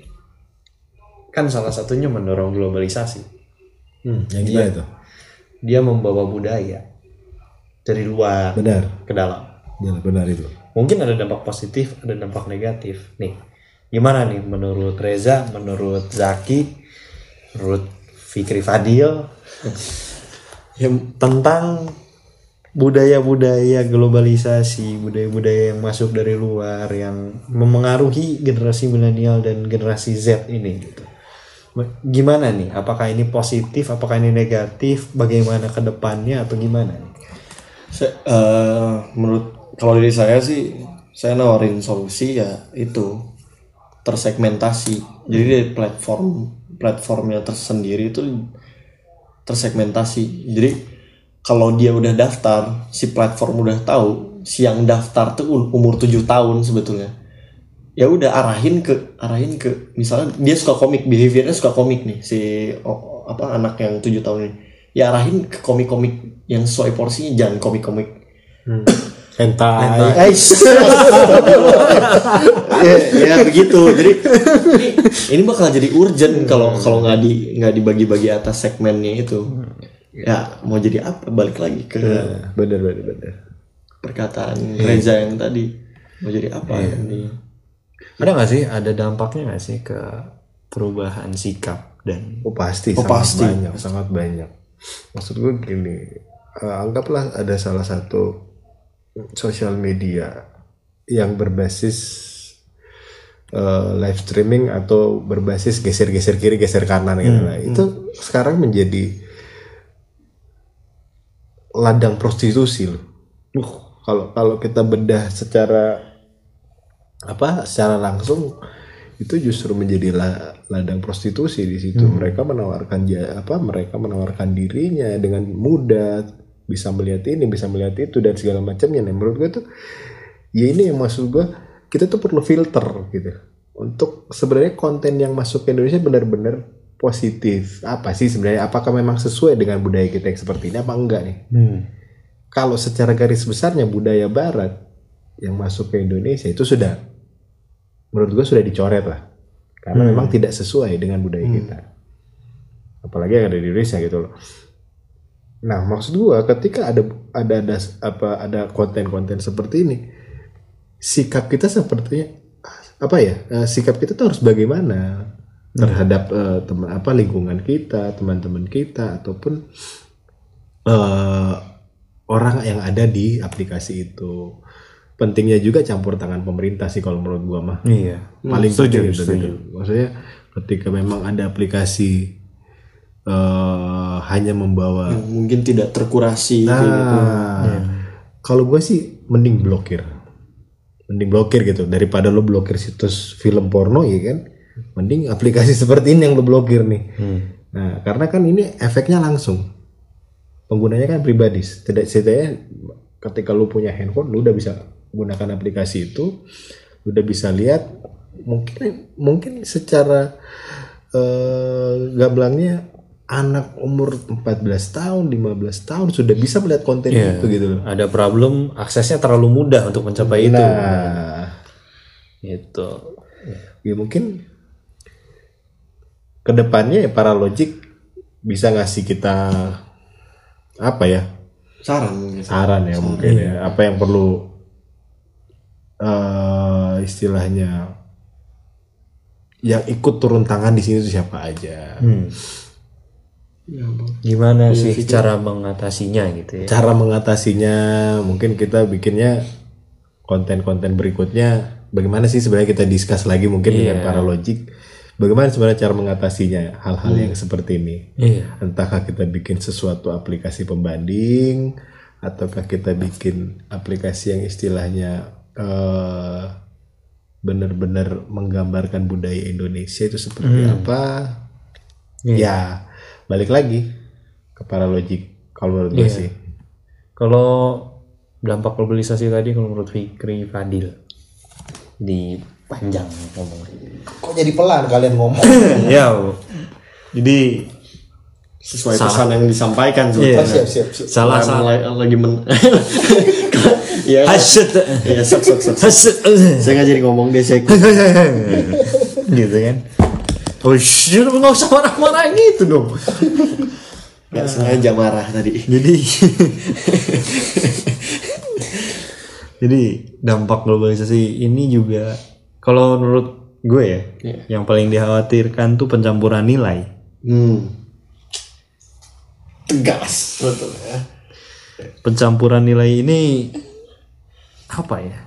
kan salah satunya mendorong globalisasi. Hmm, yang gimana itu? Dia membawa budaya dari luar Benar, ke dalam. benar, benar itu. mungkin ada dampak positif ada dampak negatif nih gimana nih? Menurut Reza menurut Zaki menurut Fikri Fadil? Yang tentang budaya-budaya globalisasi budaya-budaya yang masuk dari luar yang memengaruhi generasi milenial dan generasi Z ini gitu. Gimana nih? Apakah ini positif apakah ini negatif? Bagaimana ke depannya atau gimana nih? Saya- eh, menurut kalau dari saya sih saya nawarin solusi ya itu tersegmentasi. Jadi dari platform platformnya tersendiri itu tersegmentasi. Jadi kalau dia udah daftar si platform udah tahu si yang daftar tuh um- umur 7 tahun sebetulnya. Ya udah arahin ke arahin ke misalnya dia suka komik behaviornya suka komik nih si o- apa anak yang tujuh tahun ini. Ya arahin ke komik-komik yang sesuai porsinya jangan komik-komik hentai Ais. ya, ya begitu. Jadi ini, ini bakal jadi urgent kalau kalau nggak di nggak dibagi-bagi atas segmennya itu. Ya mau jadi apa? Balik lagi ke bener bener bener perkataan Reza yang tadi. Mau jadi apa ini? Ada nggak sih ada dampaknya nggak sih ke perubahan sikap dan oh pasti Oh, sangat pasti. banyak sangat banyak maksud gue gini eh, anggaplah ada salah satu sosial media yang berbasis eh, live streaming atau berbasis geser-geser kiri geser kanan gitu. Lah itu sekarang menjadi ladang prostitusi loh. Uh, kalau kalau kita bedah secara apa secara langsung itu justru menjadi la- ladang prostitusi di situ. Mereka menawarkan apa mereka menawarkan dirinya dengan mudah bisa melihat ini, bisa melihat itu dan segala macamnya. Nah, menurut gue tuh ya ini yang maksud gue kita tuh perlu filter gitu. Untuk sebenarnya konten yang masuk ke Indonesia benar-benar positif. Apa sih sebenarnya? Apakah memang sesuai dengan budaya kita yang seperti ini apa enggak nih? Kalau secara garis besarnya budaya barat yang masuk ke Indonesia itu sudah menurut gue sudah dicoret lah. Karena memang tidak sesuai dengan budaya kita. Apalagi yang ada di Indonesia gitu loh nah maksud gue ketika ada ada ada apa ada konten-konten seperti ini sikap kita sepertinya apa ya eh, sikap kita tuh harus bagaimana terhadap eh, teman apa lingkungan kita teman-teman kita ataupun eh, orang yang ada di aplikasi itu pentingnya juga campur tangan pemerintah sih kalau menurut gua mah iya paling setuju, penting itu setuju. gitu. maksudnya ketika memang ada aplikasi eh, hanya membawa Yang mungkin tidak terkurasi. Kayak gitu. Nah, kalau gue sih mending blokir, mending blokir gitu. Daripada lo blokir situs film porno ya kan, mending aplikasi seperti ini yang lo blokir nih. Nah, karena kan ini efeknya langsung, penggunanya kan pribadi. Tidak setidaknya ketika lo punya handphone, lo udah bisa gunakan aplikasi itu, lo udah bisa lihat. Mungkin mungkin secara eh, gamblangnya anak umur 14 tahun, 15 tahun sudah bisa melihat konten Iya. itu gitu loh. ada problem aksesnya terlalu mudah untuk mencapai itu. Nah, itu ya mungkin ke depannya ya para logik bisa ngasih kita apa ya? Saran mungkin. saran ya mungkin ya. Apa yang perlu eh istilahnya yang ikut turun tangan di sini tuh siapa aja Ya, gimana sih cara mengatasinya gitu ya? Cara mengatasinya mungkin kita bikinnya konten-konten berikutnya. Bagaimana sih sebenarnya kita discuss lagi mungkin dengan para logik bagaimana sebenarnya cara mengatasinya hal-hal yang seperti ini? Iya. Entahkah kita bikin sesuatu aplikasi pembanding ataukah kita bikin aplikasi yang istilahnya eh, benar-benar menggambarkan budaya Indonesia itu seperti apa? Ya balik lagi ke para logik kalau menurut gue sih. Kalau dampak globalisasi tadi kalau menurut Fikri Fadil? Di panjang ngomongnya. Kok jadi pelan kalian ngomong? Ya jadi Sesuai pesan yang disampaikan Iya. sebetulnya. siap siap siap. Salah salah. lagi, lagi men ya hasil ya sok sok sok saya nggak jadi ngomong deh saya gitu kan oh shit nggak usah marah-marah gitu dong. Nggak sengaja marah tadi. Jadi jadi dampak globalisasi ini juga kalau menurut gue ya Iya. yang paling dikhawatirkan tuh pencampuran nilai. Hmm. tegas betul ya. Pencampuran nilai ini apa ya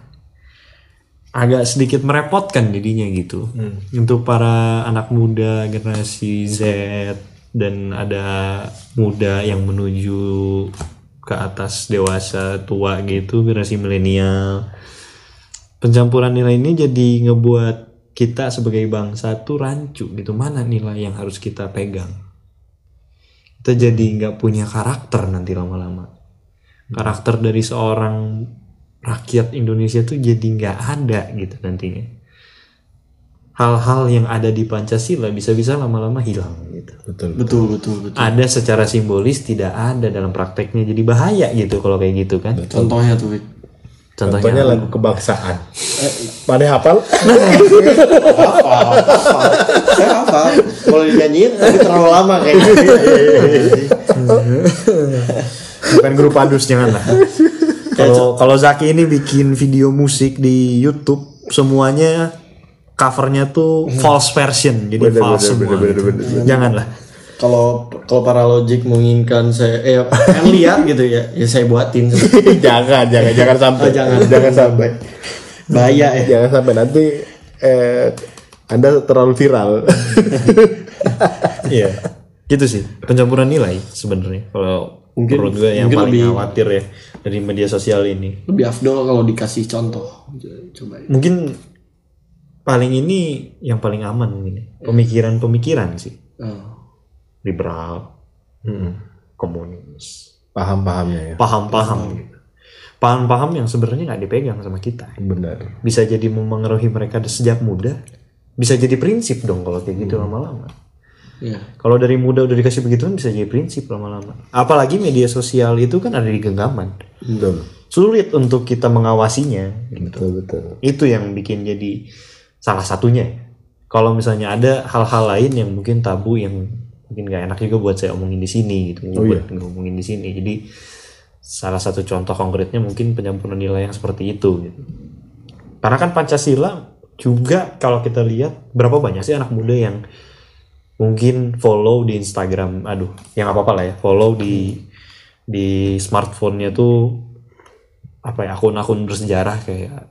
agak sedikit merepotkan jadinya gitu. Untuk para anak muda generasi Z dan ada muda yang menuju ke atas dewasa tua gitu generasi milenial. Pencampuran nilai ini jadi ngebuat kita sebagai bangsa tuh rancu gitu. Mana nilai yang harus kita pegang? Kita jadi nggak punya karakter nanti lama-lama. Karakter dari seorang rakyat Indonesia tuh jadi nggak ada gitu nantinya. Hal-hal yang ada di Pancasila bisa-bisa lama-lama hilang gitu. Betul betul. Betul betul ada secara simbolis tidak ada dalam prakteknya jadi bahaya gitu kalau kayak gitu kan. Contohnya tuh contohnya, contohnya lagu kebangsaan. Mana hafal? Saya apa kalau dinyanyiin tapi terlalu lama kayaknya. Bukan grup padus jangan lah kalau kalau Zaki ini bikin video musik di YouTube semuanya covernya tuh false version. Jadi Bener, false bener, semua bener, gitu. bener, bener. janganlah. Kalau kalau para logik menginginkan saya eh kan lihat gitu ya ya saya buatin. Jangan jangan jangan sampai. Oh, jangan. jangan sampai. Bahaya ya. Jangan sampai. Nanti eh, anda terlalu viral. Iya. Gitu sih. Pencampuran nilai sebenarnya. Kalau Mungkin- menurut gue yang mungkin paling lebih- khawatir ya dari media sosial ini. lebih afdol kalau dikasih contoh. Coba mungkin paling ini yang paling aman ya. pemikiran-pemikiran sih. Oh. liberal komunis. Paham-pahamnya ya. Paham-paham. Gitu. paham-paham yang sebenarnya nggak dipegang sama kita. Benar. Bisa jadi memengaruhi mereka sejak muda bisa jadi prinsip dong kalau kayak gitu lama-lama ya kalau dari muda udah dikasih begituan bisa jadi prinsip lama-lama. Apalagi media sosial itu kan ada di genggaman. Betul. Sulit untuk kita mengawasinya. Gitu. betul betul. Itu yang bikin jadi salah satunya. Kalau misalnya ada hal-hal lain yang mungkin tabu yang mungkin gak enak juga buat saya omongin di sini gitu. Oh, buat ngomongin di sini. Jadi salah satu contoh konkretnya mungkin penyempurnaan nilai yang seperti itu gitu. karena kan pancasila juga kalau kita lihat berapa banyak sih anak muda yang mungkin follow di Instagram aduh yang apa apa lah ya follow di di smartphone-nya tuh apa ya akun-akun bersejarah kayak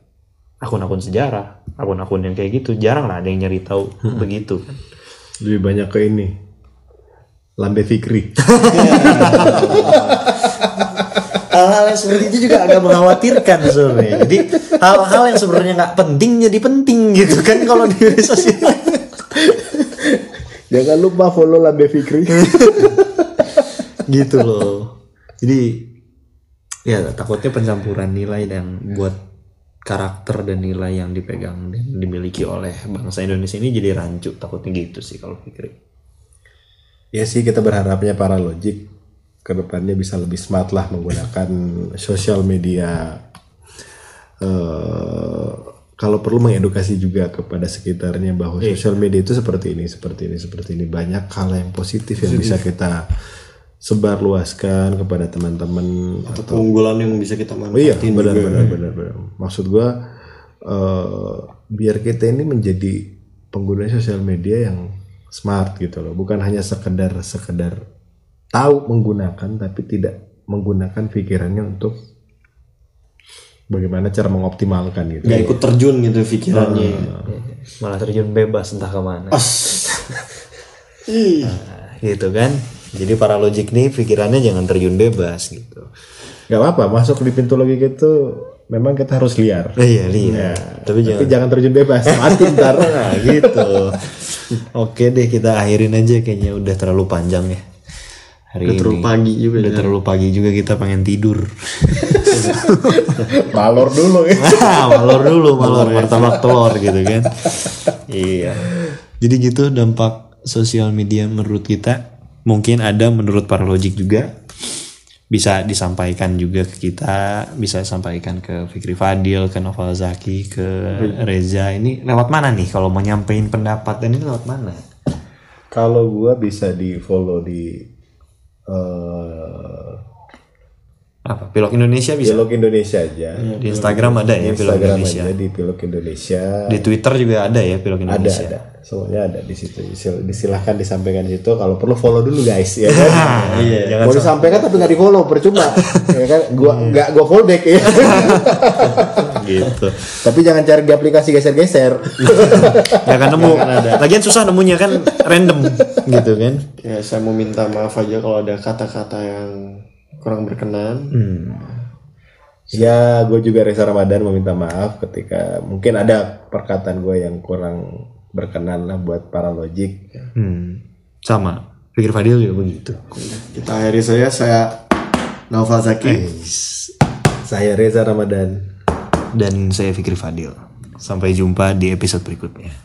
akun-akun sejarah akun-akun yang kayak gitu. Jarang lah ada yang nyari tahu begitu. Kan lebih banyak ke ini Lambe Fikri. Hal-hal yang seperti itu juga agak mengkhawatirkan sebenarnya. Jadi hal-hal yang sebenarnya nggak penting jadi penting gitu kan kalau di sosial jangan lupa follow Lambe Fikri. Gitu loh. Jadi ya takutnya pencampuran nilai dan buat karakter dan nilai yang dipegang dan dimiliki oleh bangsa Indonesia ini jadi rancu. Takutnya gitu sih kalau pikir ya sih kita berharapnya para logik ke depannya bisa lebih smart lah menggunakan sosial media eh kalau perlu mengedukasi juga kepada sekitarnya bahwa sosial media itu seperti ini seperti ini seperti ini banyak hal yang positif yang bisa kita sebarluaskan kepada teman-teman atau keunggulan yang bisa kita Oh iya, manfaatin benar, juga. benar, benar, benar. Maksud gua eh, biar kita ini menjadi pengguna sosial media yang smart gitu loh, bukan hanya sekedar sekedar tahu menggunakan tapi tidak menggunakan pikirannya untuk bagaimana cara mengoptimalkan gitu. nggak ikut terjun gitu pikirannya. Malah terjun bebas entah ke mana. Ih, Nah, gitu kan. Jadi para logik nih pikirannya jangan terjun bebas gitu. Gak apa-apa, masuk di pintu logika itu memang kita harus liar. Eh, iya lihat tapi jangan Tapi jangan terjun bebas, mati ntar. nah gitu. Oke deh kita akhirin aja kayaknya udah terlalu panjang ya hari terlalu ini. pagi juga udah ya. terlalu pagi juga kita pengen tidur. Malor dulu ya. malor dulu malor martabak telur gitu kan. Iya. Jadi gitu dampak sosial media menurut kita. Mungkin ada menurut para logik juga. Bisa disampaikan juga ke kita. Bisa disampaikan ke Fikri Fadil ke Noval Zaki ke Reza. Ini lewat mana nih kalau mau nyampein pendapat? Dan ini lewat mana? Kalau gua bisa di follow di eh apa Pilok Indonesia bisa Pilok Indonesia aja. di Instagram ada ya Pilok Instagram Indonesia aja di Pilok Indonesia. di Twitter juga ada ya Pilok ada Indonesia ada. Semuanya ada di situ. Sil- Disilahkan disampaikan di situ. Kalau perlu follow dulu guys ya kan. iya Mau disampaikan tapi nggak di follow percuma. ya kan gua nggak gua follow back ya. gitu tapi jangan cari di aplikasi geser-geser. ya kan nemu lagian susah nemunya kan random gitu kan ya saya mau minta maaf aja kalau ada kata-kata yang kurang berkenan Ya, gue juga Reza Ramadan meminta maaf ketika mungkin ada perkataan gue yang kurang berkenan lah buat para logik. Hmm. Sama. Pikir Fadil juga begitu. kita akhiri saja saya Naufal Zaki Saya Reza Ramadan. Dan saya Fikri Fadil. Sampai jumpa di episode berikutnya.